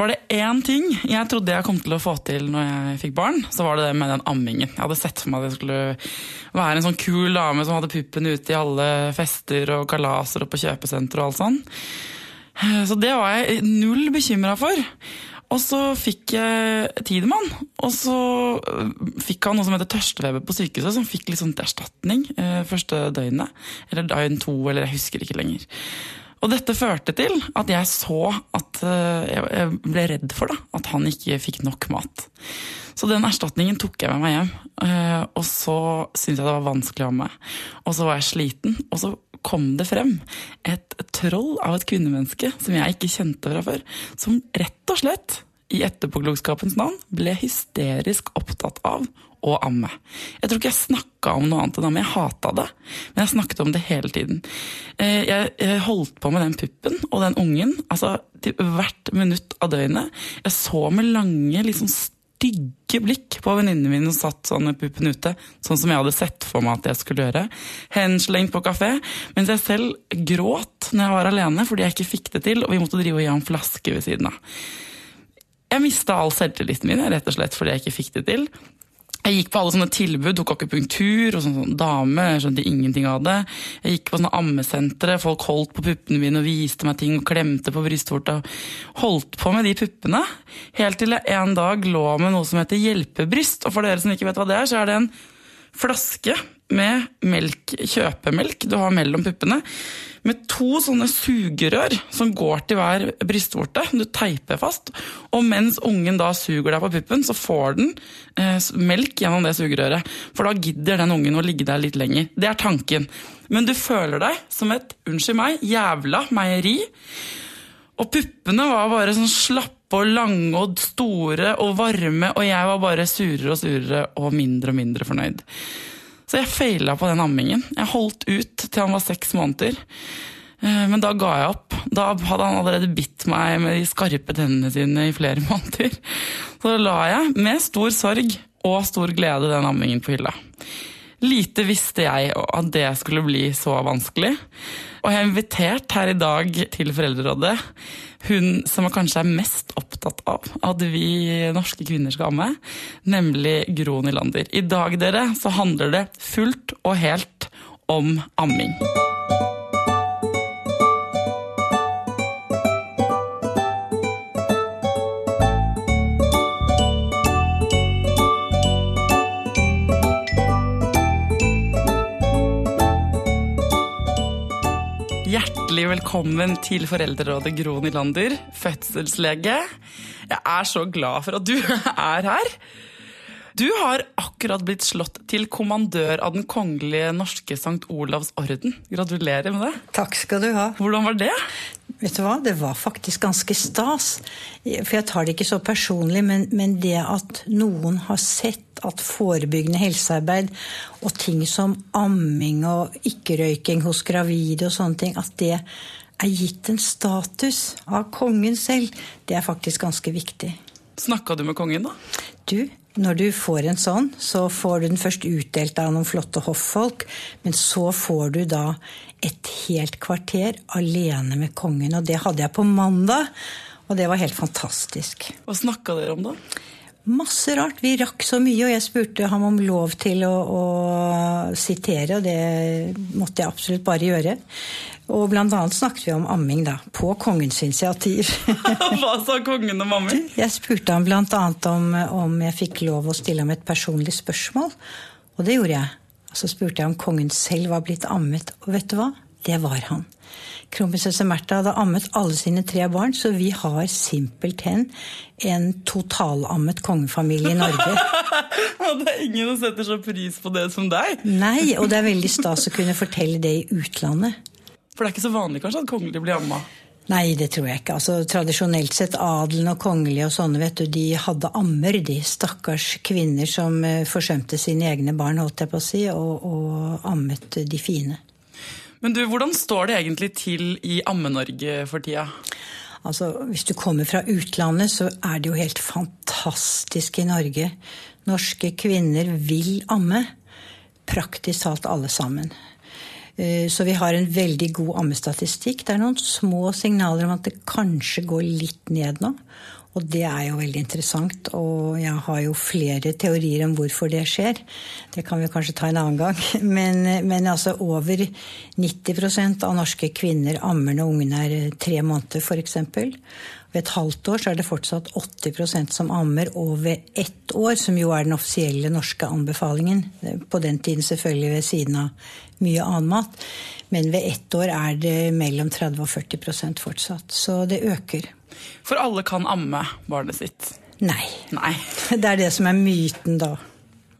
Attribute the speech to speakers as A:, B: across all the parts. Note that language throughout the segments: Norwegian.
A: Var det én ting jeg trodde jeg kom til å få til når jeg fikk barn, så var det det med den ammingen. Jeg hadde sett for meg at jeg skulle være en sånn kul dame som hadde puppen ute i alle fester og kalaser og på kjøpesenter og alt sånn. Så det var jeg null bekymra for. Og så fikk jeg Tidemann, og så fikk han noe som heter tørstefeber på sykehuset, som fikk litt sånn erstatning eh, første døgnet. Eller døgn to, eller jeg husker ikke lenger. Og dette førte til at jeg så at eh, jeg ble redd for da, at han ikke fikk nok mat. Så den erstatningen tok jeg med meg hjem. Eh, og så syntes jeg det var vanskelig å ha med. Og så var jeg sliten, og så kom det frem et troll av et kvinnemenneske som jeg ikke kjente fra før. Som rett og slett, i etterpåklokskapens navn, ble hysterisk opptatt av å amme. Jeg tror ikke jeg snakka om noe annet enn amme. Jeg hata det, men jeg snakket om det hele tiden. Eh, jeg holdt på med den puppen og den ungen altså til hvert minutt av døgnet. Jeg så med lange, liksom stygge blikk på venninnene mine som satt sånn med puppen ute, sånn som jeg hadde sett for meg at jeg skulle gjøre. Henslengt på kafé, mens jeg selv gråt når jeg var alene fordi jeg ikke fikk det til, og vi måtte drive og gi ham flaske ved siden av. Jeg mista all selvtilliten min rett og slett fordi jeg ikke fikk det til. Jeg gikk på alle sånne tilbud, tok akupunktur og sånn, sånn dame. Jeg skjønte ingenting av det. Jeg gikk på sånne ammesentre, folk holdt på puppene mine og viste meg ting og klemte på brystvorta. Holdt på med de puppene. Helt til jeg en dag lå med noe som heter hjelpebryst. Og for dere som ikke vet hva det er, så er det en flaske med melk, kjøpemelk du har mellom puppene, med to sånne sugerør som går til hver brystvorte. Du teiper fast. Og mens ungen da suger deg på puppen, så får den eh, melk gjennom det sugerøret. For da gidder den ungen å ligge der litt lenger. Det er tanken. Men du føler deg som et, unnskyld meg, jævla meieri. Og puppene var bare sånn slappe og lange og store og varme, og jeg var bare surere og surere og mindre og mindre fornøyd. Så jeg feila på den ammingen. Jeg holdt ut til han var seks måneder. Eh, men da ga jeg opp. Da hadde han allerede bitt meg med de skarpe tennene sine i flere måneder. Så da la jeg, med stor sorg og stor glede, den ammingen på hylla. Lite visste jeg at det skulle bli så vanskelig. Og jeg har invitert her i dag til Foreldrerådet hun som kanskje er mest opptatt av at vi norske kvinner skal amme, nemlig Gro Nylander. I dag dere, så handler det fullt og helt om amming. Hjertelig velkommen til Foreldrerådet Gro Nylander, fødselslege. Jeg er så glad for at du er her. Du har akkurat blitt slått til kommandør av Den kongelige norske St. Olavs orden. Gratulerer med det.
B: Takk skal du ha.
A: Hvordan var det?
B: Vet du hva, Det var faktisk ganske stas. For jeg tar det ikke så personlig, men, men det at noen har sett at forebyggende helsearbeid og ting som amming og ikke-røyking hos gravide og sånne ting, at det er gitt en status av kongen selv, det er faktisk ganske viktig.
A: Snakka du med kongen, da?
B: Du, når du får en sånn, så får du den først utdelt av noen flotte hoffolk, men så får du da et helt kvarter alene med kongen. Og det hadde jeg på mandag, og det var helt fantastisk.
A: Hva snakka dere om da?
B: Masse rart. Vi rakk så mye, og jeg spurte ham om lov til å, å sitere, og det måtte jeg absolutt bare gjøre. Og blant annet snakket vi om amming, da. På kongens initiativ.
A: Hva sa kongen om amming?
B: Jeg spurte ham blant annet om, om jeg fikk lov å stille ham et personlig spørsmål. Og det gjorde jeg. Og så spurte jeg om kongen selv var blitt ammet. Og vet du hva? Det var han. Kronprinsesse Märtha hadde ammet alle sine tre barn, så vi har simpelthen en totalammet kongefamilie i Norge.
A: og det er ingen som setter så pris på det som deg.
B: Nei, og det er veldig stas å kunne fortelle det i utlandet.
A: For det er ikke så vanlig kanskje at kongelige blir amma?
B: Nei, det tror jeg ikke. Altså, Tradisjonelt sett, adelen og kongelige og sånne, vet du, de hadde ammer, de stakkars kvinner som eh, forsømte sine egne barn, holdt jeg på å si, og, og ammet de fine.
A: Men du, hvordan står det egentlig til i Amme-Norge for tida?
B: Altså, Hvis du kommer fra utlandet, så er det jo helt fantastisk i Norge. Norske kvinner vil amme. Praktisk talt alle sammen. Eh, så vi har en veldig god ammestatistikk. Det er noen små signaler om at det kanskje går litt ned nå. Og det er jo veldig interessant, og jeg har jo flere teorier om hvorfor det skjer. Det kan vi kanskje ta en annen gang. Men, men altså over 90% av norske kvinner ammer når ungene er tre måneder, f.eks. Ved et halvt år så er det fortsatt 80% som ammer, og ved ett år, som jo er den offisielle norske anbefalingen, på den tiden selvfølgelig ved siden av mye annen mat, men ved ett år er det mellom 30 og 40% fortsatt. Så det øker.
A: For alle kan amme barnet sitt?
B: Nei.
A: Nei.
B: Det er det som er myten, da.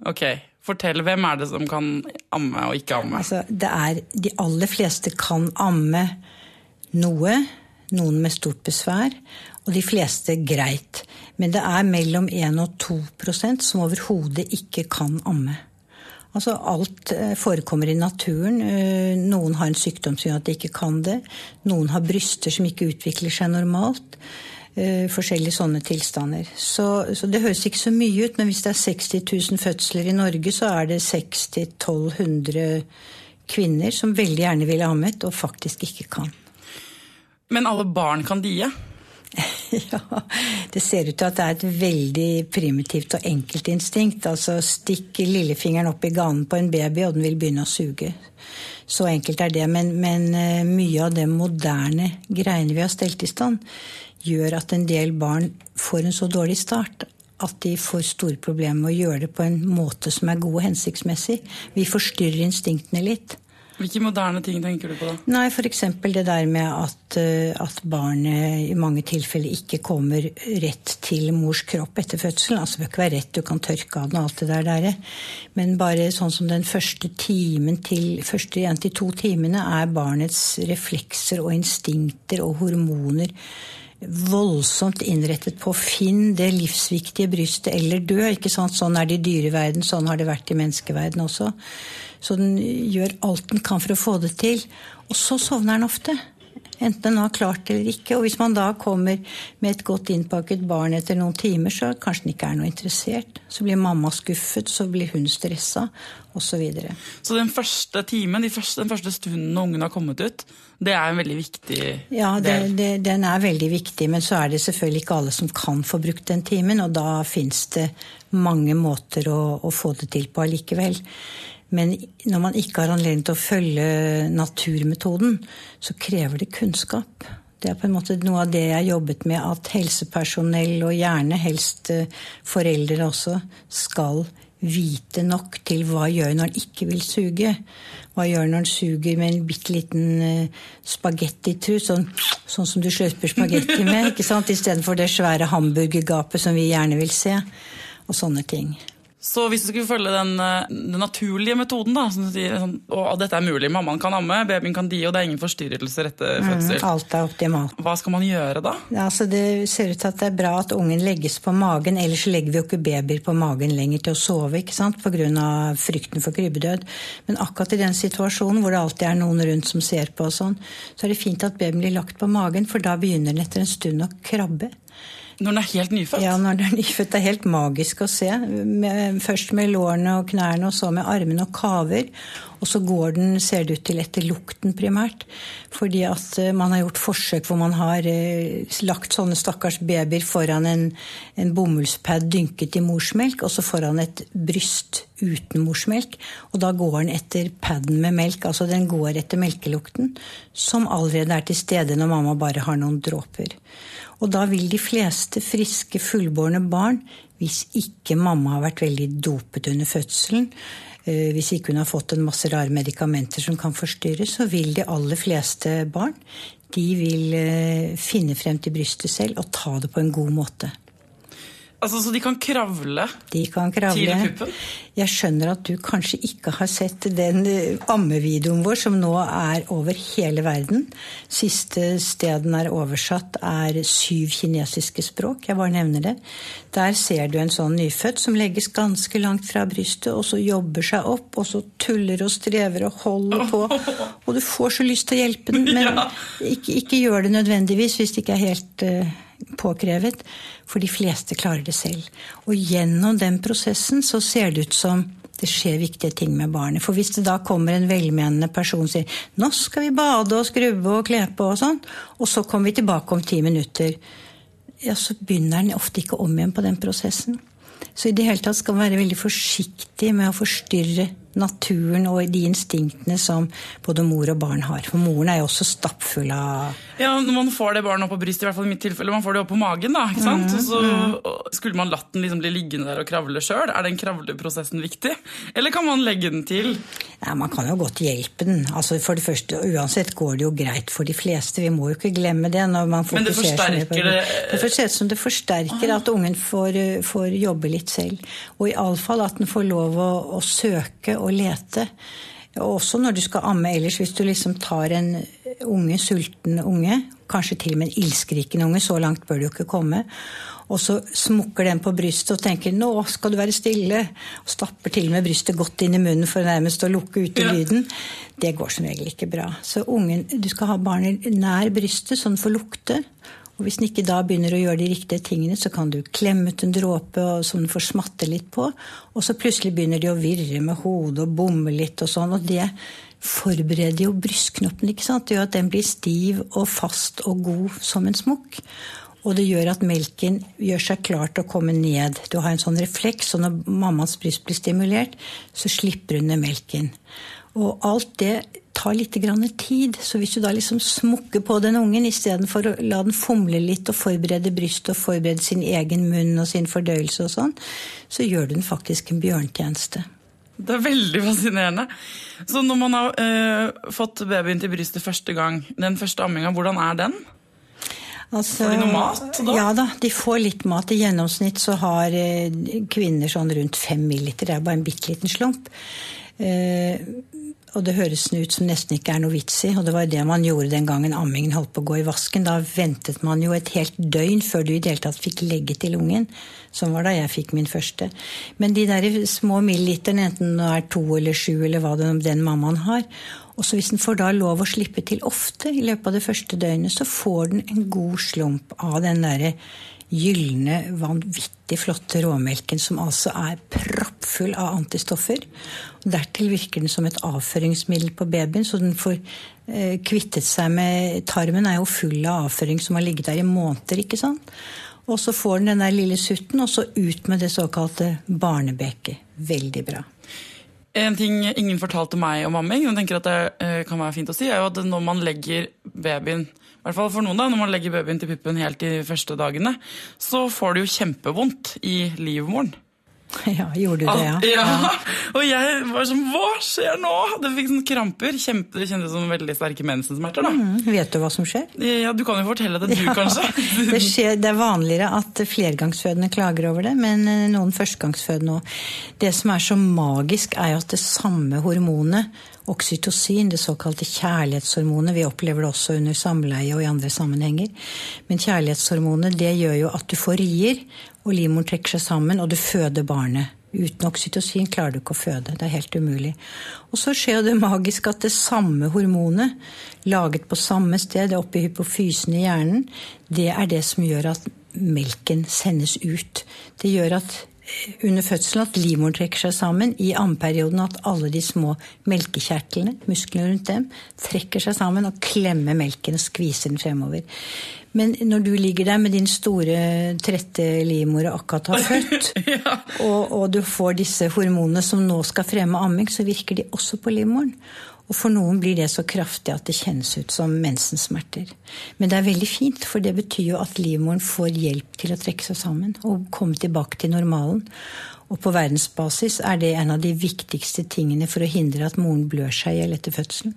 A: Ok, Fortell, hvem er det som kan amme og ikke amme?
B: Altså, det er, de aller fleste kan amme noe. Noen med stort besvær. Og de fleste greit. Men det er mellom 1 og 2% som overhodet ikke kan amme. Altså Alt eh, forekommer i naturen. Eh, noen har en sykdom som gjør at de ikke kan det. Noen har bryster som ikke utvikler seg normalt. Eh, forskjellige sånne tilstander. Så, så, det høres ikke så mye ut, men hvis det er 60 000 fødsler i Norge, så er det 60-1200 kvinner som veldig gjerne ville ammet, og faktisk ikke kan.
A: Men alle barn kan die?
B: ja, det ser ut til at det er et veldig primitivt og enkelt instinkt. Altså stikk lillefingeren opp i ganen på en baby, og den vil begynne å suge. Så enkelt er det. Men, men eh, mye av det moderne greiene vi har stelt i stand, gjør at en del barn får en så dårlig start at de får store problemer med å gjøre det på en måte som er god og hensiktsmessig. Vi forstyrrer instinktene litt.
A: Hvilke moderne ting tenker du på da?
B: Nei, F.eks. det der med at, eh, at, barnet i mange tilfeller ikke kommer rett til mors kropp etter fødselen. Altså det bør ikke være rett, du kan tørke av den og alt det der. der. Men bare sånn som den første timen til første igjen til to timene er barnets reflekser og instinkter og hormoner voldsomt innrettet på å finne det livsviktige brystet eller dø. ikke sant? Sånn er det i dyreverden, sånn har det vært i menneskeverden også. Så den gjør alt den kan for å få det til. Og så sovner den ofte. Enten den har klart det eller ikke. Og hvis man da kommer med et godt innpakket barn etter noen timer, så kanskje den ikke er noe interessert. Så blir mamma skuffet, så blir hun stressa, osv. Så, videre.
A: så den første timen, de første, den første stunden når ungen har kommet ut, det er en veldig viktig
B: ja, det, del? Ja, den er veldig viktig. Men så er det selvfølgelig ikke alle som kan få brukt den timen, og da fins det mange måter å, å få det til på allikevel. Men når man ikke har anledning til å følge naturmetoden, så krever det kunnskap. Det er på en måte noe av det jeg har jobbet med, at helsepersonell, og gjerne helst eh, foreldre også, skal vite nok til hva gjør når han ikke vil suge. Hva gjør når han suger med en bitte liten uh, spagettitrus, sånn, sånn, som du sløper spagetti med, ikke sant? istedenfor det svære hamburgergapet som vi gjerne vil se. Og sånne ting.
A: Så hvis du skulle følge den, eh, den naturlige metoden, da, som sier, sånn, og dette er mulig, mammaen kan amme, babyen kan die, og det er ingen forstyrrelser etter mm, fødsel,
B: mm, alt er optimalt.
A: hva skal man gjøre da?
B: Ja, altså det ser ut til at det er bra at ungen legges på magen, ellers legger vi jo ikke babyer på magen lenger til å sove ikke sant, pga. frykten for krybbedød. Men akkurat i den situasjonen hvor det alltid er noen rundt som ser på, og sånn, så er det fint at babyen blir lagt på magen, for da begynner den etter en stund å krabbe.
A: Når den er helt nyfødt?
B: Ja, når den er nyfødt. Det er helt magisk å se. Først med lårene og knærne, og så med armene og kaver. Og så går den, ser det ut til, etter lukten primært. Fordi at eh, man har gjort forsøk hvor man har eh, lagt sånne stakkars babyer foran en, en bomullspad dynket i morsmelk, og så foran et bryst uten morsmelk. Og da går den etter paden med melk. Altså den går etter melkelukten, som allerede er til stede når mamma bare har noen dråper. Og da vil de fleste friske, fullbårne barn, hvis ikke mamma har vært veldig dopet under fødselen, eh, hvis ikke hun har fått en masse rare medikamenter som kan forstyrre, så vil de aller fleste barn de vil eh, finne frem til brystet selv og ta det på en god måte.
A: Altså, Så de kan kravle,
B: de kan kravle
A: til puppen?
B: Jeg skjønner at du kanskje ikke har sett den eh, ammevideoen vår som nå er over hele verden. Siste sted den er oversatt, er syv kinesiske språk. Jeg bare nevner det. Der ser du en sånn nyfødt som legges ganske langt fra brystet, og så jobber seg opp, og så tuller og strever og holder på. Og du får så lyst til å hjelpe den, men ikke, ikke gjør det nødvendigvis hvis det ikke er helt uh, påkrevet, for de fleste klarer det selv. Og gjennom den prosessen så ser det ut som det skjer viktige ting med barnet. For hvis det da kommer en velmenende person og sier 'nå skal vi bade og skrubbe og kle på' og sånn, og så kommer vi tilbake om ti minutter ja, så begynner den ofte ikke om igjen på den prosessen. Så i det hele tatt skal man være veldig forsiktig med å forstyrre naturen og de instinktene som både mor og barn har. For moren er jo også stappfull av
A: Ja, når man får det barnet opp på brystet, i hvert fall i mitt tilfelle, man får det opp på magen, da, ikke sant? Og så skulle man latt den liksom bli liggende der og kravle sjøl. Er den kravleprosessen viktig? Eller kan man legge den til?
B: Ja, Man kan jo godt hjelpe den. Altså For det første, Uansett går det jo greit for de fleste. Vi må jo ikke glemme det. når man
A: Men det
B: mye på
A: forsterker det
B: Det får se ut som det forsterker at ungen får, eh, får jobbe litt selv. Og iallfall at den får lov å, å søke og lete. Og også når du skal amme ellers, hvis du liksom tar en unge, sulten unge, kanskje til og med en ildskrikende unge, så langt bør du jo ikke komme, og så smukker den på brystet og tenker 'nå skal du være stille', og stapper til og med brystet godt inn i munnen for nærmest å lukke ute
A: Ja.
B: lyden, det går som regel ikke bra. Så ungen, du skal ha barnet nær brystet, så den får lukte. Og hvis den ikke da begynner å gjøre de riktige tingene, så kan du klemme ut en dråpe som den får smatte litt på. Og så plutselig begynner de å virre med hodet og bomme litt og sånn. Og det forbereder jo brystknoppen, ikke sant. Det gjør at den blir stiv og fast og god som en smokk. Og det gjør at melken gjør seg klar til å komme ned. Du har en sånn refleks, og når mammas bryst blir stimulert, så slipper hun ned melken. Og alt det tar litt grann tid. Så hvis du da liksom smukker på den ungen istedenfor å la den fomle litt og forberede brystet og forberede sin egen munn og sin fordøyelse og sånn, så gjør du den faktisk en bjørntjeneste.
A: Det er veldig fascinerende. Så når man har øh, fått babyen til brystet første gang, den første amminga, hvordan er den?
B: Altså,
A: Får de noe mat da?
B: Ja da, de får litt mat. I gjennomsnitt så har eh, kvinner sånn rundt fem milliliter. Det er bare en bitte liten slump. Eh, og det høres ut som nesten ikke er noe vits i. Og det var det man gjorde den gangen ammingen holdt på å gå i vasken. Da ventet man jo et helt døgn før du i det hele tatt fikk legge til ungen. Sånn var da jeg fikk min første. Men de der små milliliterne, enten det er to eller sju eller hva det den mammaen har, og så hvis den får da lov å slippe til ofte i løpet av det første døgnet, så får den en god slump av den derre gylne, vanvittig flotte råmelken som altså er proppfull av antistoffer. Dertil virker den som et avføringsmiddel på babyen, så den får eh, kvittet seg med Tarmen er jo full av avføring som har ligget der i måneder, ikke sant? Og så får den den der lille sutten, og så ut med det såkalte barnebeket. Veldig bra.
A: En ting ingen fortalte meg om amming, men tenker at det eh, kan være fint å si, er jo at når man legger babyen i hvert fall for noen da, Når man legger babyen til puppen helt de første dagene, så får det jo kjempevondt i livmoren.
B: Ja, gjorde du det, ja?
A: ja. Og jeg var sånn Hva skjer nå? Det fikk sånn kramper. Kjempe, det kjentes som veldig sterke mensensmerter. da.
B: Mm, vet du hva som skjer?
A: Ja, Du kan jo fortelle det, du, kanskje?
B: det, skjer, det er vanligere at flergangsfødende klager over det, men eh, noen førstegangsfødende òg. Det som er så magisk, er jo at det samme hormonet, oksytocin, det såkalte kjærlighetshormonet, vi opplever det også under samleie og i andre sammenhenger, men kjærlighetshormonet det gjør jo at du får rier, og livmoren trekker seg sammen, og du føder barnet. Uten oksytocin klarer du ikke å føde. Det er helt umulig. Og så skjer det magisk at det samme hormonet, laget på samme sted, oppe i hypofysen i hjernen, det er det som gjør at melken sendes ut. Det gjør at under fødselen at livmoren trekker seg sammen. I ammeperioden at alle de små melkekjertlene, musklene rundt dem, trekker seg sammen og klemmer melken og skviser den fremover. Men når du ligger der med din store, trette livmor og akkurat har født, og, og du får disse hormonene som nå skal fremme amming, så virker de også på livmoren. Og for noen blir det så kraftig at det kjennes ut som mensensmerter. Men det er veldig fint, for det betyr jo at livmoren får hjelp til å trekke seg sammen og komme tilbake til normalen. Og på verdensbasis er det en av de viktigste tingene for å hindre at moren blør seg i hjel etter fødselen.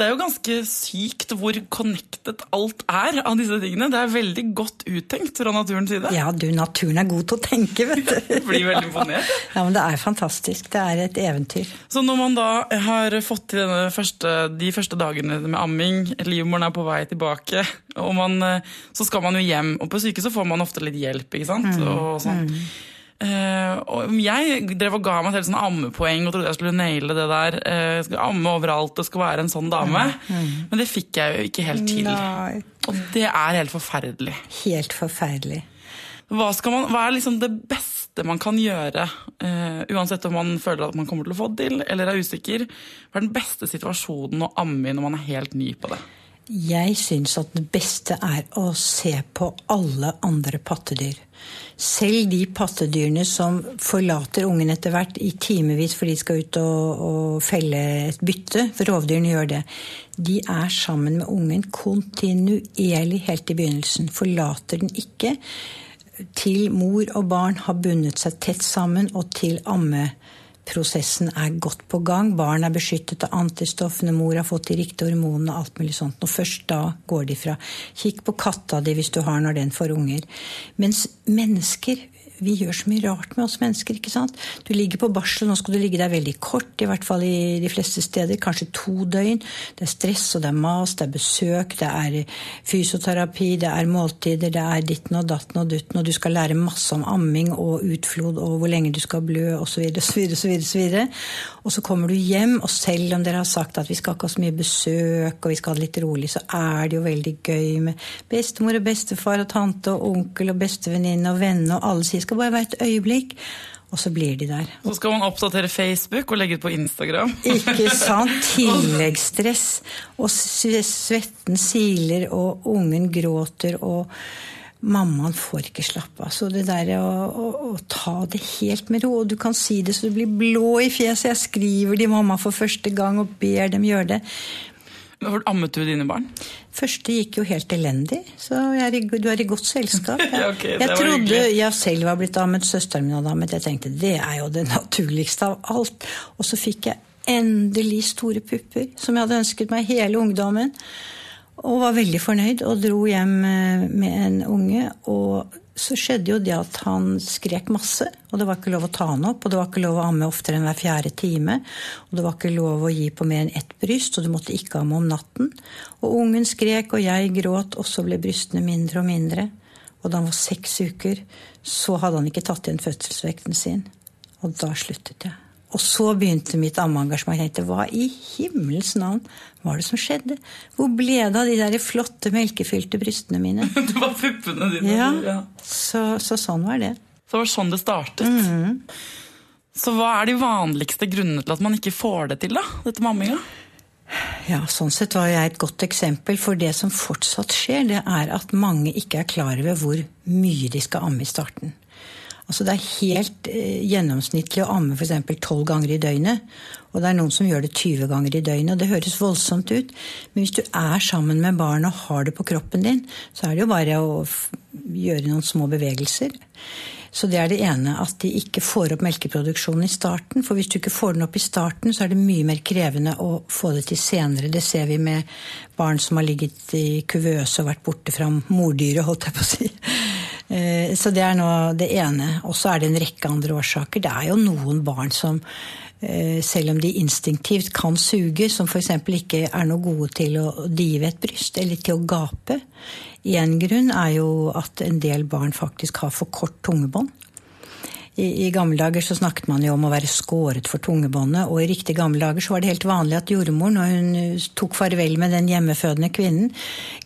A: Det er jo ganske sykt hvor connected alt er av disse tingene. Det er veldig godt uttenkt fra naturens side.
B: Ja, du, naturen er god til å tenke, vet du.
A: Blir veldig imponert.
B: Ja, men det er fantastisk. Det er et eventyr.
A: Så når man da har fått til første, de første dagene med amming, livmoren er på vei tilbake, og man, eh, så skal man jo hjem. Og på sykehuset får man ofte litt hjelp, ikke sant? Og sånn. Eh, og jeg drev og ga meg selv sånn ammepoeng og trodde jeg skulle naile det der. Uh, jeg skal amme overalt og skal være en sånn dame. Men det fikk jeg jo ikke helt til.
B: Nei.
A: Og det er helt forferdelig.
B: Helt forferdelig.
A: Hva, skal man, hva er liksom det beste man kan gjøre, uh, uansett om man føler at man kommer til å få det til, eller er usikker? Hva er den beste situasjonen å amme i når man er helt ny på det?
B: Jeg syns at det beste er å se på alle andre pattedyr. Selv de pattedyrene som forlater ungen etter hvert i timevis fordi de skal ut og, og felle et bytte, for rovdyrene gjør det, de er sammen med ungen kontinuerlig helt i begynnelsen. Forlater den ikke til mor og barn har bundet seg tett sammen, og til amme prosessen er godt på gang. Barn er beskyttet av antistoffene, mor har fått de riktige hormonene og alt mulig sånt. Og først da går de fra. Kikk på katta di hvis du har når den får unger. Mens mennesker vi gjør så mye rart med oss mennesker. ikke sant? Du ligger på barsel, nå skal du ligge der veldig kort, i hvert fall i de fleste steder. Kanskje to døgn. Det er stress, og det er mas, det er besøk, det er fysioterapi, det er måltider, det er ditten og datten og dutten, og du skal lære masse om amming og utflod og hvor lenge du skal blø osv. osv. Og så kommer du hjem, og selv om dere har sagt at vi skal ikke ha så mye besøk og vi skal ha det litt rolig, så er det jo veldig gøy med bestemor og bestefar og tante og onkel og bestevenninne og venner, og alle sier skal bare være et øyeblikk. Og så blir de der.
A: Så skal man oppdatere Facebook og legge ut på Instagram.
B: Ikke sant? Tilleggsstress. Og svetten siler, og ungen gråter, og mammaen får ikke slappe av. Så det der å, å, å, ta det helt med ro Og du kan si det så du blir blå i fjeset. Jeg skriver til mamma for første gang og ber dem gjøre det.
A: Ammet du dine barn?
B: Første gikk jo helt elendig, så er i, du er i godt selskap.
A: Jeg, okay,
B: jeg trodde jeg selv var blitt ammet, søsteren min hadde ammet. Jeg tenkte det er jo det naturligste av alt. Og så fikk jeg endelig store pupper, som jeg hadde ønsket meg hele ungdommen. Og var veldig fornøyd og dro hjem eh, med en unge. Og så skjedde jo det at han skrek masse, og det var ikke lov å ta han opp. Og det var ikke lov å amme oftere enn hver fjerde time. Og det var ikke lov å gi på mer enn ett bryst, og du måtte ikke amme om natten. Og ungen skrek, og jeg gråt, og så ble brystene mindre og mindre. Og da han var seks uker, så hadde han ikke tatt igjen fødselsvekten sin. Og da sluttet jeg. Og så begynte mitt ammeengasjement. Jeg tenkte hva i himmels navn var det som skjedde? Hvor ble det av de der flotte melkefylte brystene mine?
A: det var puppene dine.
B: Ja, ja. Så, så, sånn var det.
A: Så det var sånn det startet.
B: Mm.
A: Så hva er de vanligste grunnene til at man ikke får det til, da? Dette med amminga?
B: Ja, sånn sett var jeg et godt eksempel. For det som fortsatt skjer, det er at mange ikke er klar over hvor mye de skal amme i starten. Altså Det er helt eh, gjennomsnittlig å amme f.eks. 12 ganger i døgnet. Og det er noen som gjør det 20 ganger i døgnet. og Det høres voldsomt ut, men hvis du er sammen med barn og har det på kroppen din, så er det jo bare å gjøre noen små bevegelser. Så det er det ene, at de ikke får opp melkeproduksjonen i starten. For hvis du ikke får den opp i starten, så er det mye mer krevende å få det til senere. Det ser vi med barn som har ligget i kuvøse og vært borte fra mordyret, holdt jeg på å si. Eh, så det er nå det ene. Og så er det en rekke andre årsaker. Det er jo noen barn som eh, selv om de instinktivt kan suge, som f.eks. ikke er noe gode til å dive et bryst eller til å gape. Én grunn er jo at en del barn faktisk har for kort tungebånd. I, I, gamle dager så snakket man jo om å være skåret for tungebåndet, og i riktig gamle dager så var det helt vanlig at jordmor, når hun eh, tok farvel med den hjemmefødende kvinnen,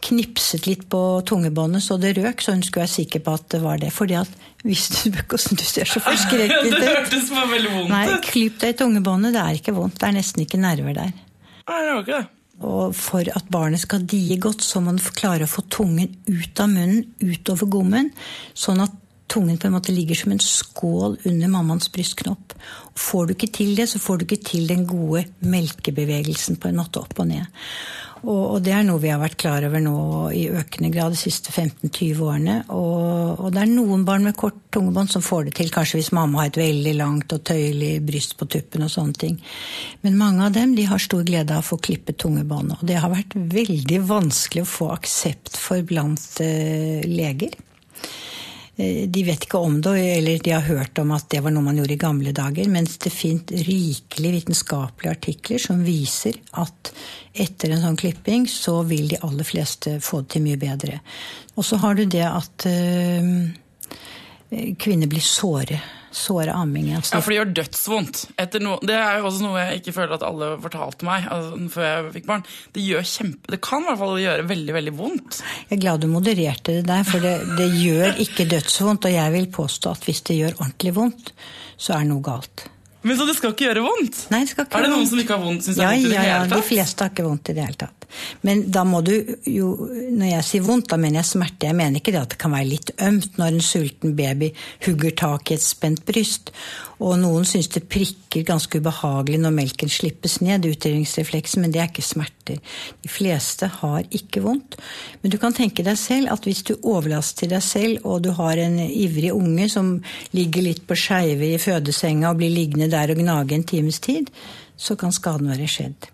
B: knipset litt på tungebåndet så det røk, så hun skulle være sikker på at det var det. Fordi at hvis du hvordan du ser så forskrekket ut
A: Det hørtes veldig vondt ut.
B: Nei, klipp deg i tungebåndet, det er ikke vondt. Det er nesten ikke nerver der.
A: Nei, det var ikke det.
B: Og for at barnet skal die godt, så må man klare å få tungen ut av munnen, utover gommen, sånn at tungen på en måte ligger som en skål under mammaens brystknopp. Får du ikke til det, så får du ikke til den gode melkebevegelsen på en måte opp og ned. Og, og det er noe vi har vært klar over nå i økende grad de siste 15-20 årene. Og, og, det er noen barn med kort tungebånd som får det til, kanskje hvis mamma har et veldig langt og tøyelig bryst på tuppen og sånne ting. Men mange av dem de har stor glede av å få klippet tungebåndet. Og det har vært veldig vanskelig å få aksept for blant uh, leger. Eh, de vet ikke om det, eller de har hørt om at det var noe man gjorde i gamle dager. Mens det finnes rikelig vitenskapelige artikler som viser at etter en sånn klipping så vil de aller fleste få det til mye bedre. Og så har du det at øh, kvinner blir såre såre amming.
A: Altså. Ja, for det gjør dødsvondt. No, det er jo også noe jeg ikke føler at alle fortalte meg altså, før jeg fikk barn. Det, gjør kjempe, det kan i hvert fall gjøre veldig veldig vondt.
B: Jeg er glad du modererte det der, for det, det gjør ikke dødsvondt. Og jeg vil påstå at hvis det gjør ordentlig vondt, så er noe galt.
A: Men Så det skal ikke gjøre vondt?
B: Nei, det skal ikke
A: er det noen som ikke har vondt? Synes
B: Ja,
A: vondt i det
B: ja, ja,
A: tatt?
B: de fleste har ikke vondt i det hele tatt. Men da må du jo Når jeg sier vondt, da mener jeg smerte. Jeg mener ikke det at det kan være litt ømt når en sulten baby hugger tak i et spent bryst. Og noen syns det prikker ganske ubehagelig når melken slippes ned, utdelingsrefleksen, men det er ikke smerter. De fleste har ikke vondt. Men du kan tenke deg selv at hvis du overlaster deg selv, og du har en ivrig unge som ligger litt på skeive i fødesenga og blir liggende der og gnage en times tid, så kan skaden være skjedd.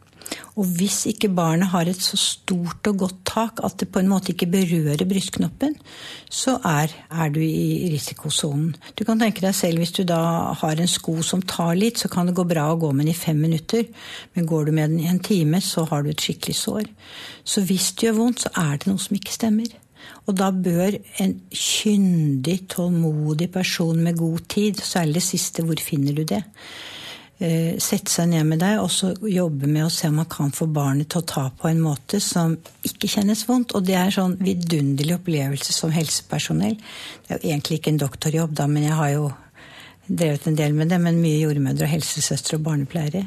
B: Og hvis ikke barnet har et så stort og godt tak at det på en måte ikke berører brystknoppen, så er, er du i risikosonen. Du kan tenke deg selv hvis du da har en sko som tar litt, så kan det gå bra å gå med den i fem minutter. Men går du med den i en time, så har du et skikkelig sår. Så hvis det gjør vondt, så er det noe som ikke stemmer. Og da bør en kyndig, tålmodig person med god tid, særlig det siste, hvor finner du det? Eh, sette seg ned med deg og så jobbe med å se om man kan få barnet til å ta på en måte som ikke kjennes vondt. Og det er en sånn vidunderlig opplevelse som helsepersonell. Det er jo egentlig ikke en doktorjobb, da, men jeg har jo drevet en del med det, men mye jordmødre og helsesøstre og barnepleiere.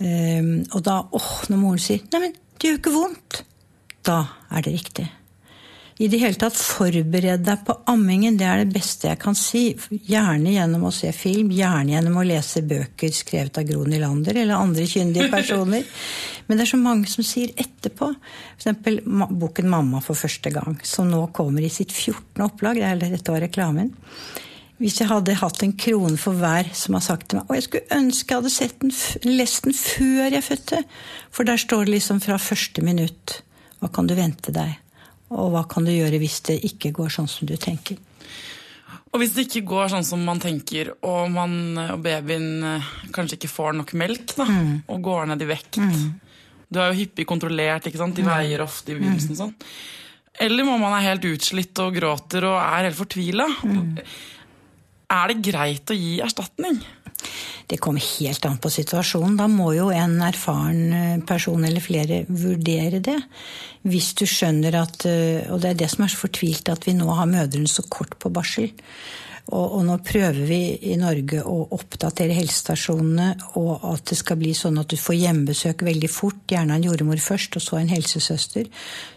B: Eh, og da, åh, når moren sier 'nei, men det gjør ikke vondt', da er det riktig. I det hele tatt forbered deg på ammingen. Det er det beste jeg kan si. Gjerne gjennom å se film, gjerne gjennom å lese bøker skrevet av Gro Nylander eller andre kyndige personer. Men det er så mange som sier etterpå. F.eks. boken 'Mamma for første gang', som nå kommer i sitt 14. opplag. Det er dette var reklamen. Hvis jeg hadde hatt en krone for hver som har sagt til meg Og jeg skulle ønske jeg hadde sett den, lest den før jeg fødte. For der står det liksom fra første minutt. Hva kan du vente deg? Og hva kan du gjøre hvis det ikke går sånn som du tenker?
A: Og hvis det ikke går sånn som man tenker, og, man, og babyen eh, kanskje ikke får nok melk, da, og går ned i vekt Du er jo hyppig kontrollert, ikke sant? de veier ofte i begynnelsen. sånn. Eller må man er helt utslitt og gråter og er helt fortvila. Er det greit å gi erstatning?
B: Det kommer helt an på situasjonen. Da må jo en erfaren eh, person eller flere vurdere det. Hvis du skjønner at eh, Og det er det som er så fortvilt, at vi nå har mødrene så kort på barsel. Og, og nå prøver vi i Norge å oppdatere helsestasjonene, og at det skal bli sånn at du får hjemmebesøk veldig fort, gjerne en jordmor først, og så en helsesøster,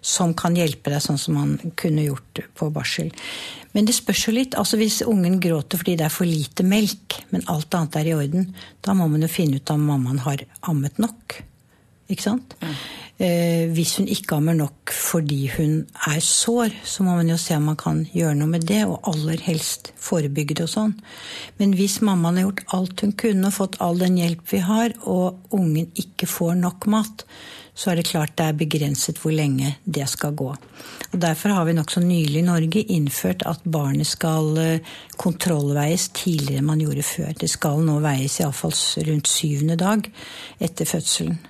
B: som kan hjelpe deg sånn som man kunne gjort på barsel. Men det spørs jo litt. altså Hvis ungen gråter fordi det er for lite melk, men alt annet er i orden, da må man jo finne ut om mammaen har ammet nok. Ikke sant? Eh, hvis hun ikke ammer nok fordi hun er sår, så må man jo se om man kan gjøre noe med det, og aller helst forebygge det og sånn. Men hvis mammaen har gjort alt hun kunne og fått all den hjelp vi har, og ungen ikke får nok mat, så er det klart det er begrenset hvor lenge det skal gå. Og Derfor har vi nokså nylig i Norge innført at barnet skal eh, kontrollveies tidligere enn man gjorde før. Det skal nå veies iallfall rundt syvende dag etter fødselen.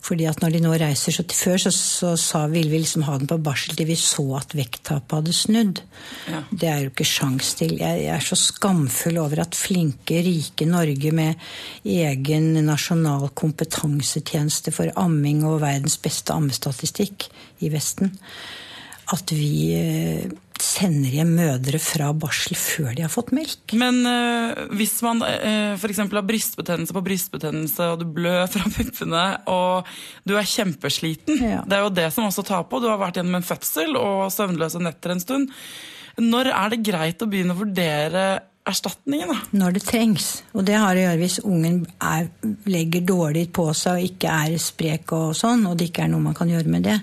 B: Fordi at når de nå reiser så til Før så, så sa, ville vi liksom ha den på barsel til vi så at vekttapet hadde snudd.
A: Ja.
B: Det er jo ikke sjans til. Jeg, jeg er så skamfull over at flinke, rike Norge med egen nasjonal kompetansetjeneste for amming og verdens beste ammestatistikk i Vesten, at vi eh, sender hjem mødre fra barsel før de har fått melk.
A: Men øh, hvis man øh, f.eks. har brystbetennelse på brystbetennelse, og du blør fra puppene, og du er kjempesliten
B: Ja.
A: Det er jo det som også tar på. Du har vært gjennom en fødsel og søvnløse netter en stund. Når er det greit å begynne å vurdere erstatningen, da?
B: Når det trengs. Og det har å gjøre hvis ungen er, legger dårlig på seg og ikke er sprek og sånn, og det ikke er noe man kan gjøre med det.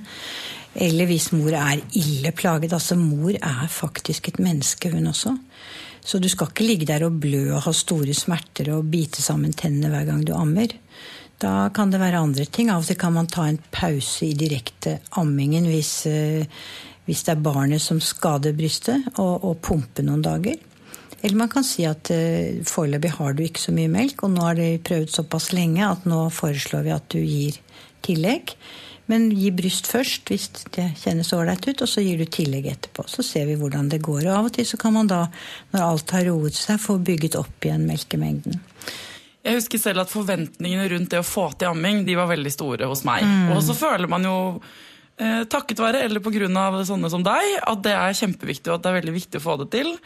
B: Eller hvis mor er ille plaget. Altså, mor er faktisk et menneske, hun også. Så du skal ikke ligge der og blø og ha store smerter og bite sammen tennene hver gang du ammer. Da kan det være andre ting. Av og til kan man ta en pause i direkte ammingen hvis, eh, hvis det er barnet som skader brystet, og, og pumpe noen dager. Eller man kan si at uh, foreløpig har du ikke så mye melk, og nå har de prøvd såpass lenge at nå foreslår vi at du gir tillegg. Men gi bryst først hvis det kjennes ålreit ut, og så gir du tillegg etterpå. Så ser vi hvordan det går. Og av og til så kan man da, når alt har roet seg, få bygget opp igjen melkemengden.
A: Jeg husker selv at forventningene rundt det å få til amming de var veldig store hos meg. Og så føler man jo, eh, takket være eller pga. sånne som deg, at det er kjempeviktig og at det er veldig viktig å få det til.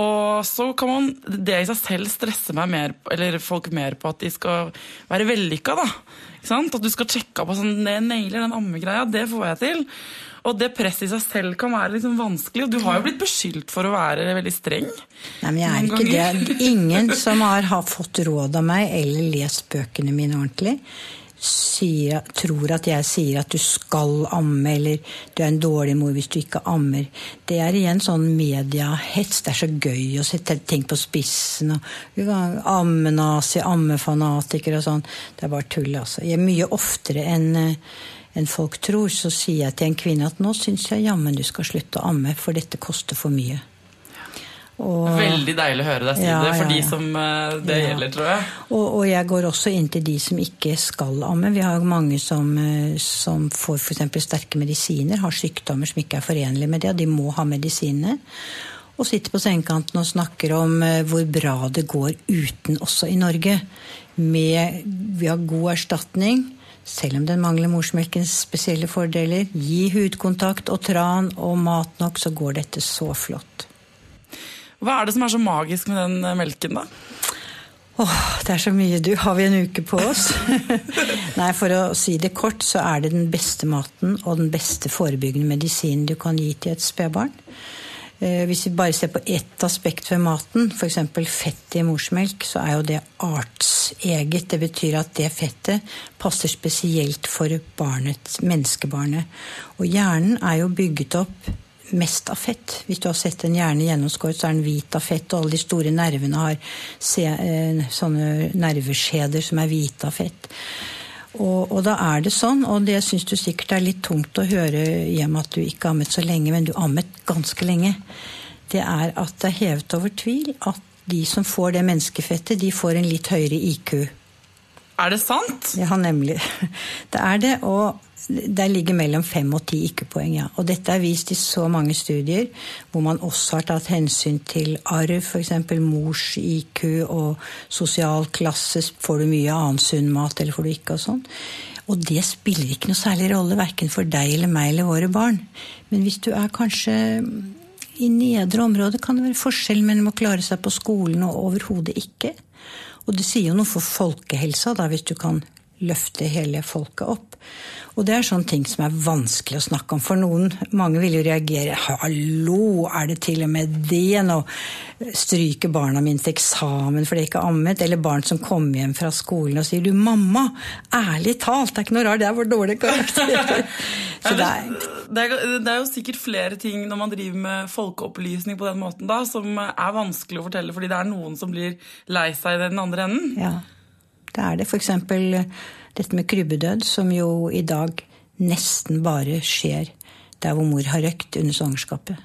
A: Og så kan man det i seg selv stresse meg mer, eller folk mer på at de skal være vellykka. da. At du skal sjekke opp og sånn, det nailer den ammegreia, det får jeg til. Og det presset i seg selv kan være liksom vanskelig. Og du har jo blitt beskyldt for å være veldig streng.
B: Nei, men jeg er ikke det. Ingen som har, har fått råd av meg eller lest bøkene mine ordentlig, sier, tror at jeg sier at du skal amme, eller du er en dårlig mor hvis du ikke ammer. Det er igjen sånn mediehets. Det er så gøy å sette ting på spissen. og Ammenazi, ammefanatiker og sånn. Det er bare tull, altså. Jeg er mye oftere enn enn folk tror, så sier jeg til en kvinne at nå syns jeg jammen du skal slutte å amme, for dette koster for mye.
A: Og, Veldig deilig å høre deg si ja, det, for ja, ja. de som eh, det gjelder, tror jeg.
B: Og, og, jeg går også inn til de som ikke skal amme. Vi har mange som, eh, som får f.eks. sterke medisiner, har sykdommer som ikke er forenlige med det, og de må ha medisinene. Og sitter på sengekanten og snakker om eh, hvor bra det går uten også i Norge. Med, vi har god erstatning selv om den mangler morsmelkens spesielle fordeler. Gi hudkontakt og tran og mat nok, så går dette så flott.
A: Hva er det som er så magisk med den eh, melken, da?
B: Åh, det er så mye. Du, har vi en uke på oss? Nei, for å si det kort, så er det den beste maten og den beste forebyggende medisinen du kan gi til et spedbarn. Eh, hvis vi bare ser på ett aspekt ved maten, f.eks. fett i morsmelk, så er jo det artseget. Det betyr at det fettet passer spesielt for barnet, menneskebarnet. Og hjernen er jo bygget opp mest av fett. Hvis du har sett en hjerne gjennomskåret, så er den hvit av fett. Og alle de store nervene har eh, sånne nerveskjeder som er hvite av fett. Og, og, da er det sånn, og det syns du sikkert er litt tungt å høre hjem at du ikke ammet så lenge, men du ammet ganske lenge. Det er at det er hevet over tvil at de som får det menneskefettet, de får en litt høyere IQ.
A: Er det sant?
B: Ja, nemlig. Det er det. Og der ligger mellom fem og ti ikke-poeng, ja. Og dette er vist i så mange studier hvor man også har tatt hensyn til arv, f.eks. mors IQ og sosial klasse. Får du mye annen sunn mat, eller får du ikke, og sånn. Og det spiller ikke noe særlig rolle, verken for deg eller meg eller våre barn. Men hvis du er kanskje i nedre område, kan det være forskjell mellom å klare seg på skolen og overhodet ikke. Og det sier jo noe for folkehelsa, da, hvis du kan løfte hele folket opp. Og det er sånne ting som er vanskelig å snakke om. For noen, mange vil jo reagere 'hallo, er det til og med det?' Nå stryker barna mine til eksamen fordi de ikke ammet. Eller barn som kommer hjem fra skolen og sier 'du, mamma, ærlig talt, det er ikke noe rart, det er vår dårlige karakter'.
A: Så det er, det, er, det er jo sikkert flere ting når man driver med folkeopplysning på den måten da, som er vanskelig å fortelle fordi det er noen som blir lei seg i den andre enden.
B: Ja, det er det. For eksempel dette med krybbedød, som jo i dag nesten bare skjer der hvor mor har røkt under svangerskapet.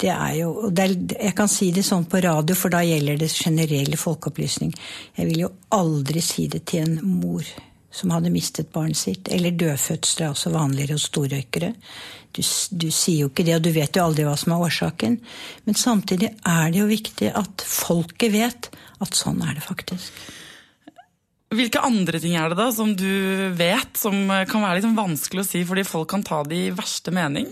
B: Det er jo, det er, Jeg kan si det sånn på radio, for da gjelder det generell folkeopplysning. Jeg vil jo aldri si det til en mor som hadde mistet barnet sitt. Eller dødfødsler er også vanligere hos storrøykere. Du, du, sier jo ikke det, og du vet jo aldri hva som er årsaken. Men samtidig er det jo viktig at folket vet at sånn er det faktisk.
A: Hvilke andre ting er det da som du vet som kan være liksom vanskelig å si fordi folk kan ta det i verste mening?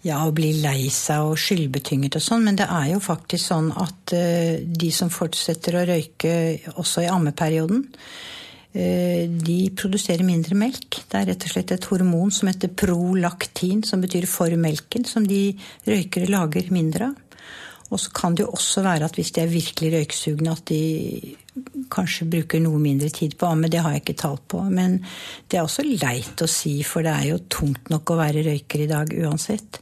B: Ja, å bli lei seg og skyldbetynget og sånn, men det er jo faktisk sånn at uh, de som fortsetter å røyke også i ammeperioden, uh, de produserer mindre melk. Det er rett og slett et hormon som heter prolaktin, som betyr for melken, som de røykere lager mindre av. Og så kan det jo også være at hvis de er virkelig røyksugne, at de kanskje bruker noe mindre tid på amme. Det har jeg ikke talt på. Men det er også leit å si, for det er jo tungt nok å være røyker i dag uansett.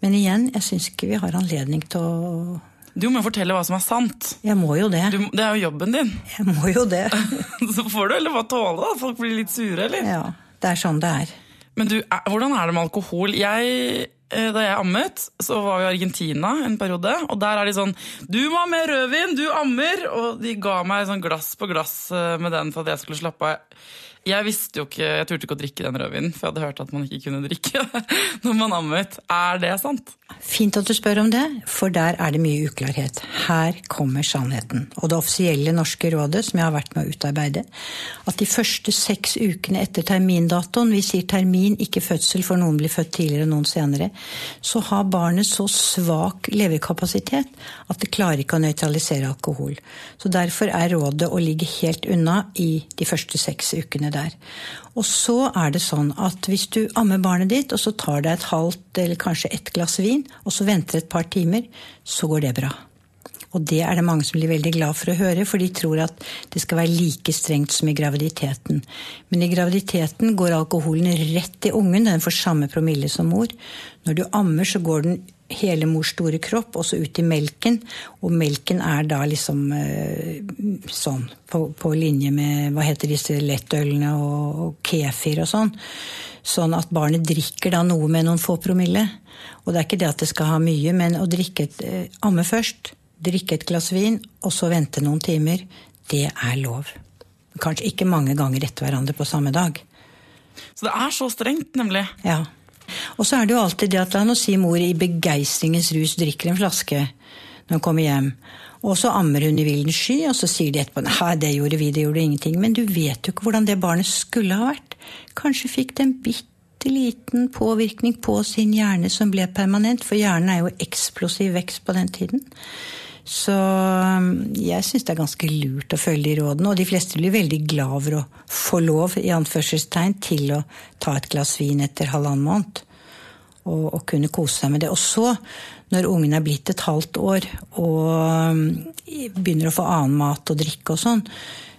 B: Men igjen, jeg syns ikke vi har anledning til å
A: du må jo fortelle hva som er sant.
B: Jeg må jo det.
A: Du, det er jo jobben din.
B: Jeg må jo det.
A: Så får du heller bare tåle at folk blir litt sure, eller?
B: Ja, det er sånn det er.
A: Men du, hvordan er det med alkohol? Jeg da jeg ammet, så var vi i Argentina en periode. Og der er de sånn 'Du må ha mer rødvin! Du ammer!' Og de ga meg sånn glass på glass eh, med den for at jeg skulle slappe av. Jeg visste jo ikke, jeg turte ikke å drikke den rødvinen, for jeg hadde hørt at man ikke kunne drikke når man ammet. Er det sant?
B: Fint at du spør om det, for der er det mye uklarhet. Her kommer sannheten. Og det offisielle norske rådet, som jeg har vært med å utarbeide, at de første seks ukene etter termindatoen, vi sier termin, ikke fødsel, for noen blir født tidligere og noen senere, så har barnet så svak leverkapasitet at det klarer ikke å nøytralisere alkohol. Så derfor er rådet å ligge helt unna i de første seks ukene der. Og så er det sånn at hvis du ammer barnet ditt, og så tar deg et halvt eller kanskje ett glass vin, og så venter et par timer, så går det bra. Og det er det mange som blir veldig glad for å høre, for de tror at det skal være like strengt som i graviditeten. Men i graviditeten går alkoholen rett i ungen, den får samme promille som mor. Når du ammer, så går den hele mors store kropp, også ut i melken. Og melken er da liksom eh, sånn på, på linje med hva heter disse lettølene og, og kefir og sånn. Sånn at barnet drikker da noe med noen få promille. Og det er ikke det at det skal ha mye, men å drikke et, eh, amme først, drikke et glass vin, og så vente noen timer, det er lov. Kanskje ikke mange ganger etter hverandre på samme dag.
A: Så det er så strengt, nemlig.
B: Ja. Og så er det jo alltid det at la oss si mor i begeistringens rus drikker en flaske når hun kommer hjem. Og så ammer hun i villen sky, og så sier de etterpå nei, det gjorde vi, det gjorde ingenting. Men du vet jo ikke hvordan det barnet skulle ha vært. Kanskje fikk det en bitte liten påvirkning på sin hjerne som ble permanent, for hjernen er jo eksplosiv vekst på den tiden. Så um, jeg syns det er ganske lurt å følge de rådene. Og de fleste blir veldig glad over å få lov i anførselstegn, til å ta et glass vin etter halvannen måned. Og, og, kunne kose seg med det. Og så, når ungen er blitt et halvt år og um, begynner å få annen mat og drikke og sånn,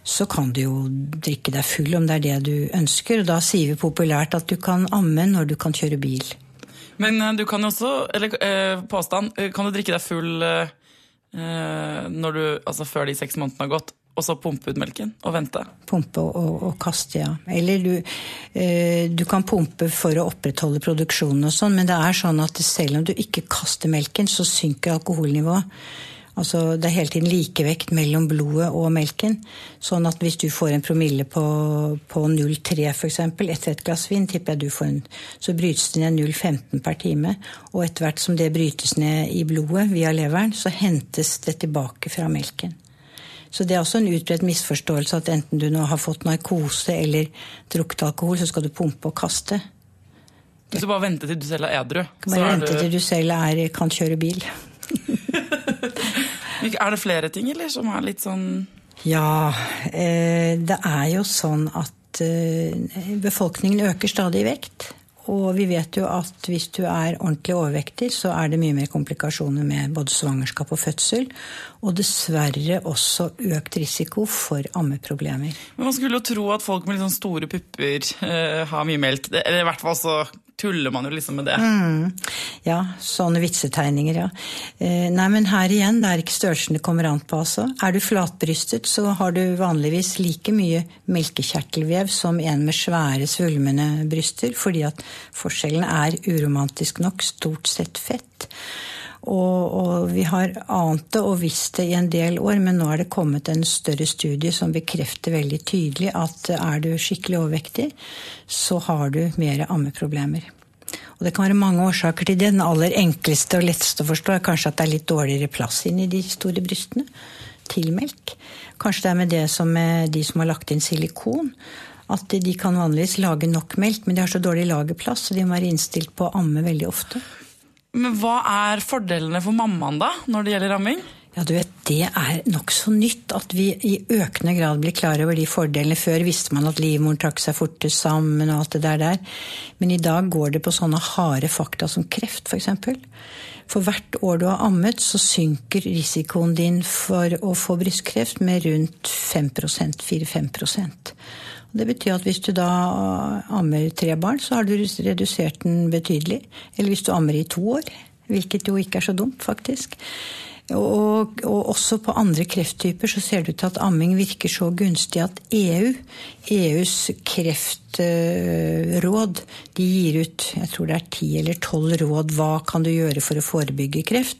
B: så kan du jo drikke deg full om det er det du ønsker. Og da sier vi populært at du kan amme når du kan kjøre bil.
A: Men eh, du kan jo også, eller eh, påstand, eh, kan du drikke deg full når du, altså før de seks månedene har gått, og så pumpe ut melken og vente?
B: Pumpe og, og kaste, ja. Eller du, eh, du, kan pumpe for å opprettholde produksjonen og sånn, men det er sånn at selv om du ikke kaster melken, så synker alkoholnivået. Altså, det er hele tiden likevekt mellom blodet og melken. Sånn at hvis du får en promille på, på 0,3 f.eks. etter et glass vin, tipper jeg du får en, så brytes det ned 0,15 per time. Og etter hvert som det brytes ned i blodet via leveren, så hentes det tilbake fra melken. Så det er også en utbredt misforståelse at enten du nå har fått narkose eller drukket alkohol, så skal du pumpe og kaste.
A: Du skal bare vente til du selv er edru.
B: Bare vente du... til du selv er, kan kjøre bil.
A: Er det flere ting, eller, som er litt sånn
B: Ja, eh, det er jo sånn at eh, befolkningen øker stadig i vekt. Og vi vet jo at hvis du er ordentlig overvektig, så er det mye mer komplikasjoner med både svangerskap og fødsel. Og dessverre også økt risiko for ammeproblemer.
A: Men Man skulle jo tro at folk med sånn store pupper eh, har mye melk. Eller i hvert fall så tuller man jo liksom med det.
B: Mm. Ja, sånne vitsetegninger, ja. Eh, nei, men her igjen, det er ikke størrelsen det kommer an på, altså. Er du flatbrystet, så har du vanligvis like mye melkekjertelvev som en med svære, svulmende bryster, fordi at forskjellen er uromantisk nok stort sett fett. Og, og, vi har ant det og visst det i en del år, men nå er det kommet en større studie som bekrefter veldig tydelig at er du skikkelig overvektig, så har du mer ammeproblemer. Og det kan være mange årsaker til det. Den aller enkleste og letteste å forstå er kanskje at det er litt dårligere plass inni de store brystene til melk. Kanskje det er med det som med de som har lagt inn silikon. At de kan vanligvis lage nok melk, men de har så dårlig lagerplass, så de må være innstilt på å amme veldig ofte.
A: Men hva er fordelene for mammaen da, når det gjelder ramming?
B: Ja, du vet, Det er nokså nytt at vi i økende grad blir klar over de fordelene. Før visste man at livmoren trakk seg fortest sammen og alt det der. der. Men i dag går det på sånne harde fakta som kreft, f.eks. For, for hvert år du har ammet, så synker risikoen din for å få brystkreft med rundt 5% 4-5 det betyr at hvis du da ammer tre barn, så har du redusert den betydelig. Eller hvis du ammer i to år, hvilket jo ikke er så dumt, faktisk. Og, og, også på andre krefttyper så ser det ut til at amming virker så gunstig at EU, EUs kreftråd, de gir ut jeg tror det er ti eller tolv råd hva kan du gjøre for å forebygge kreft.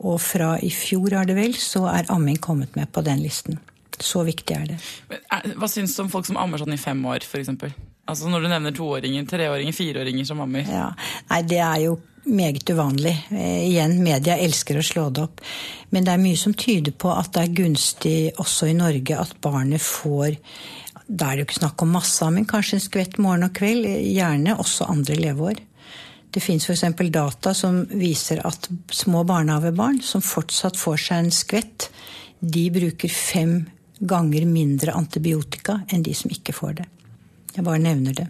B: Og fra i fjor er det vel, så er amming kommet med på den listen. Så viktig er det.
A: Men, er- Hva syns du om folk som ammer sånn i fem år, f.eks.? Altså når du nevner toåringer, treåringer, fireåringer som ammer.
B: Ja. Nei, det er jo meget uvanlig. Eh, igjen, media elsker å slå det opp. Men det er mye som tyder på at det er gunstig også i Norge at barnet får Da er det jo ikke snakk om masseamming, kanskje en skvett morgen og kveld. Gjerne også andre leveår. Det fins f.eks. data som viser at små barnehagebarn som fortsatt får seg en skvett, de bruker fem ganger mindre antibiotika enn de som ikke får det. Jeg bare nevner det.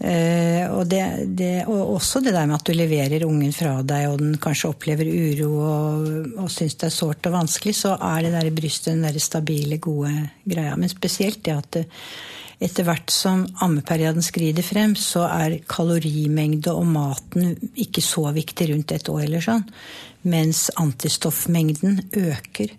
B: Eh, og, det, det, og også det der med at du leverer ungen fra deg, og den kanskje opplever uro og, og syns det er sårt og vanskelig, så er det der i brystet den der stabile, gode greia. Men spesielt det at det, etter hvert som ammeperioden skrider frem, så er kalorimengde og maten ikke så viktig rundt et år eller sånn. Mens antistoffmengden øker.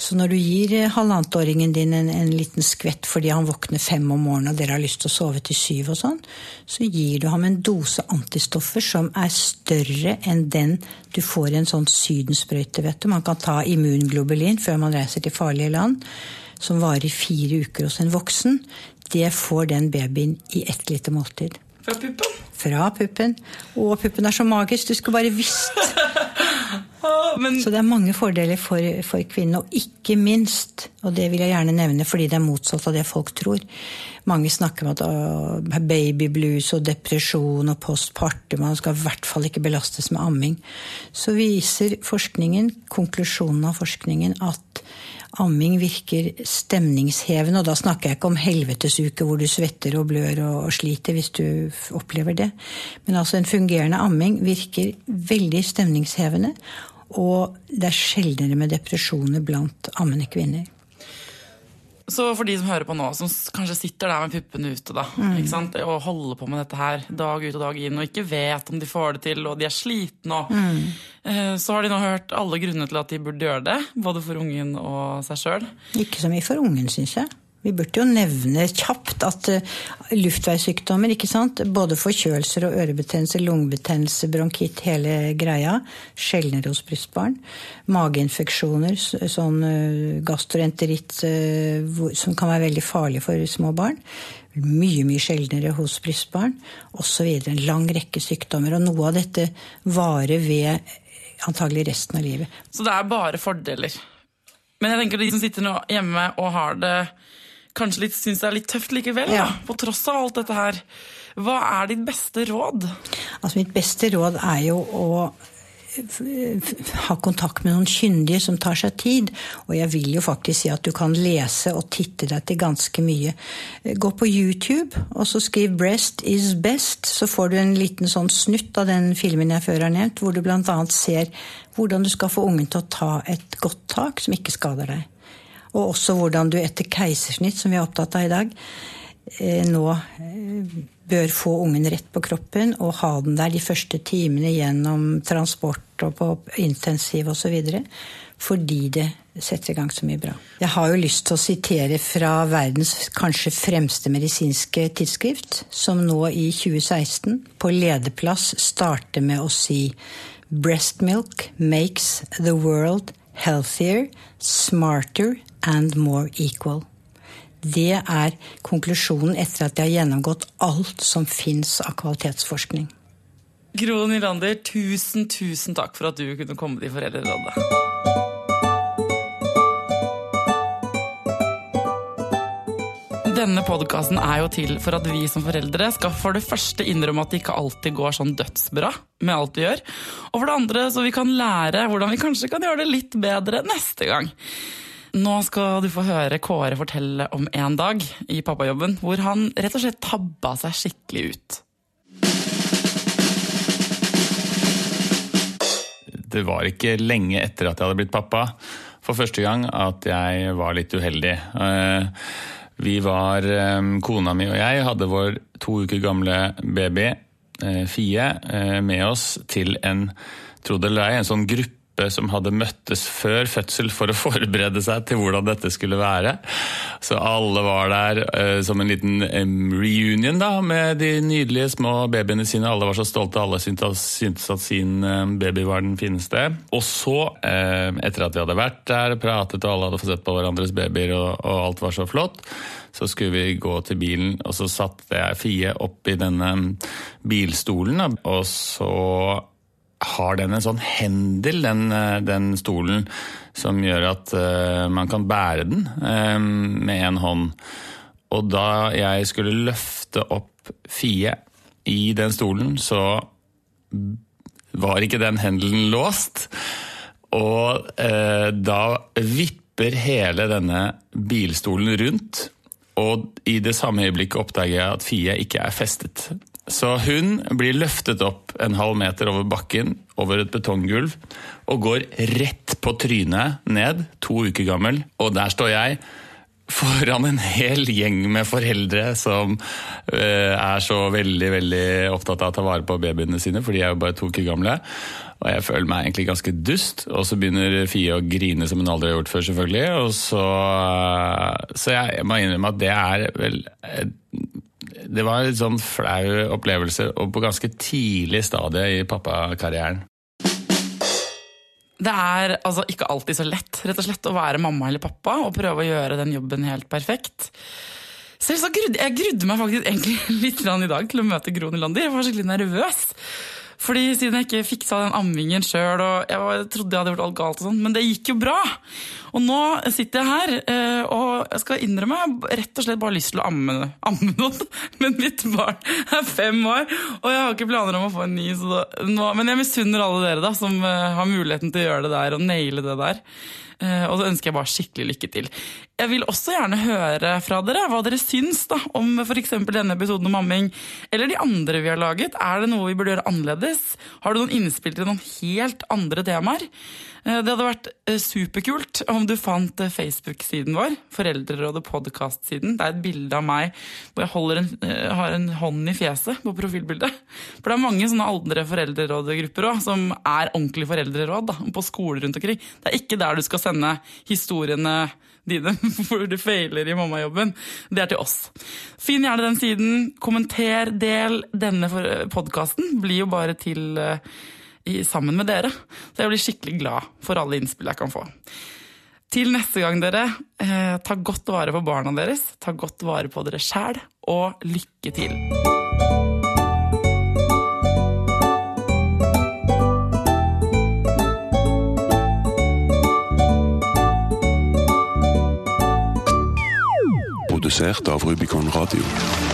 B: Så når du gir eh, halvannetåringen din en, en liten skvett fordi han våkner fem om morgenen og dere har lyst til å sove til syv og sånn, så gir du ham en dose antistoffer som er større enn den du får i en sånn sydensprøyte, vet du. Man kan ta immunglobulin før man reiser til farlige land, som varer i fire uker hos en voksen. Det får den babyen i ett lite måltid.
A: Fra puppen?
B: Fra puppen. Å, puppen er så magisk, du skulle bare visst.
A: Men
B: Så det er mange fordeler for, for kvinnen, og ikke minst, og det vil jeg gjerne nevne fordi det er motsatt av det folk tror. Mange snakker om at å, babyblues og depresjon og postpartum, man skal i hvert fall ikke belastes med amming. Så viser forskningen, konklusjonen av forskningen, at amming virker stemningshevende, og da snakker jeg ikke om helvetesuke hvor du svetter og blør og, sliter hvis du opplever det. Men altså en fungerende amming virker veldig stemningshevende, og det er sjeldnere med depresjoner blant ammende kvinner.
A: Så for de som hører på nå, som kanskje sitter der med puppene ute da, sant? og holder på med dette her dag ut og dag inn, og ikke vet om de får det til, og de er slitne, og, eh, så har de nå hørt alle grunnene til at de burde gjøre det, både for ungen og seg sjøl.
B: Ikke så mye for ungen, syns jeg. Vi burde jo nevne kjapt at uh, luftveissykdommer, ikke sant? både forkjølelser og ørebetennelse, lungebetennelse, bronkitt, hele greia, sjeldnere hos brystbarn. Mageinfeksjoner, sånn uh, gastroenteritt, uh, som kan være veldig farlig for små barn. Mye, mye sjeldnere hos brystbarn, osv. En lang rekke sykdommer. Og noe av dette varer ved antagelig resten av livet.
A: Så det er bare fordeler. Men jeg tenker de som sitter nå hjemme og har det kanskje litt, syns det er litt tøft likevel,
B: Ja.
A: på tross av alt dette her. Hva er ditt beste råd?
B: Altså Mitt beste råd er jo å ha kontakt med noen kyndige som tar seg tid. Og jeg vil jo faktisk si at du kan lese og titte deg til ganske mye. Gå på YouTube og så skriv 'Breast is best', så får du en liten sånn snutt av den filmen jeg før har nevnt, hvor du bl.a. ser hvordan du skal få ungen til å ta et godt tak som ikke skader deg. Og også hvordan du etter keisersnitt, som vi er opptatt av i dag, eh, nå eh, bør få ungen rett på kroppen og ha den der de første timene gjennom transport og på intensiv osv. Fordi det setter i gang så mye bra. Jeg har jo lyst til å sitere fra verdens kanskje fremste medisinske tidsskrift, som nå i 2016 på lederplass starter med å si Breast milk makes the world healthier, smarter and more equal. Det er konklusjonen etter at jeg har gjennomgått alt som fins av kvalitetsforskning.
A: Gro Nylander, tusen, tusen takk for at du kunne komme til Foreldrerådet. Denne podkasten er jo til for at vi som foreldre skal for det første innrømme at det ikke alltid går sånn dødsbra med alt vi gjør, og for det andre så vi kan lære hvordan vi kanskje kan gjøre det litt bedre neste gang. Nå skal du få høre Kåre fortelle om en dag i pappajobben hvor han rett og slett tabba seg skikkelig ut.
C: det var ikke lenge etter at jeg hadde blitt pappa for første gang at jeg var litt uheldig. Eh, Vi var, eh, kona mi og jeg, hadde vår to uker gamle baby, eh, Fie, med oss til en, tro det eller ei, en sånn gruppe gruppe som hadde møttes før fødsel for å forberede seg til hvordan dette skulle være. Så alle var der uh, som en liten reunion da, med de nydelige små babyene sine. Alle var så stolte, alle syntes, syntes at sin baby var den fineste. Og så, uh, etter at vi hadde vært der, og pratet og alle hadde fått sett på hverandres babyer og, og alt var så flott, så skulle vi gå til bilen, og så satte jeg Fie opp i denne bilstolen. Og så har den en sånn hendel, den, den stolen, som gjør at uh, man kan bære den um, med en hånd. Og da jeg skulle løfte opp Fie i den stolen, så var ikke den hendelen låst. Og uh, da vipper hele denne bilstolen rundt og i det samme øyeblikket oppdager jeg at Fie ikke er festet. Så hun blir løftet opp en halv meter over bakken, over et betonggulv, og går rett på trynet ned, to uker gammel. Og der står jeg foran en hel gjeng med foreldre som uh, er så veldig veldig opptatt av å ta vare på babyene sine, for de er jo bare to uker gamle. Og jeg føler meg egentlig ganske dust. Og så begynner Fie å grine som hun aldri har gjort før, selvfølgelig. Og så, så jeg, må innrømme at det er vel Det var en sånn flau opplevelse, og på ganske tidlig stadie i pappakarrieren.
A: Det er altså ikke alltid så lett rett og slett, å være mamma eller pappa og prøve å gjøre den jobben helt perfekt. Selv så grudde jeg grudde meg faktisk egentlig litt i dag til å møte Gro Nylander. Jeg var skikkelig nervøs. Fordi Siden jeg ikke fiksa den ammingen sjøl, og jeg trodde jeg hadde gjort alt galt, og sånn, men det gikk jo bra. Og nå sitter jeg her, eh, og jeg skal innrømme jeg har rett og slett bare lyst til å amme, amme noen. Men mitt barn er fem år, og jeg har ikke planer om å få en ny. Nå, men jeg misunner alle dere da, som eh, har muligheten til å gjøre det der og naile det der. Eh, og så ønsker jeg bare skikkelig lykke til. Jeg vil også gjerne høre fra dere hva dere syns da, om f.eks. denne episoden om amming, eller de andre vi har laget. Er det noe vi burde gjøre annerledes? Har du noen innspill til noen helt andre temaer? Eh, det hadde vært eh, superkult om du fant Facebook-siden vår, Foreldrerådet podkast-siden. Det er et bilde av meg hvor jeg en, har en hånd i fjeset på profilbildet. For det er mange sånne aldre foreldrerådegrupper også, som er ordentlige foreldreråd da, på skoler rundt omkring. Det er ikke der du skal sende historiene dine hvor du feiler i mammajobben. Det er til oss. Finn gjerne den siden. Kommenter, del. Denne podkasten blir jo bare til i, sammen med dere. Så jeg blir skikkelig glad for alle innspill jeg kan få. Til neste gang, dere, eh, ta godt vare på barna deres. Ta godt vare på dere sjæl, og lykke til.
D: Produsert av Rubicon Radio.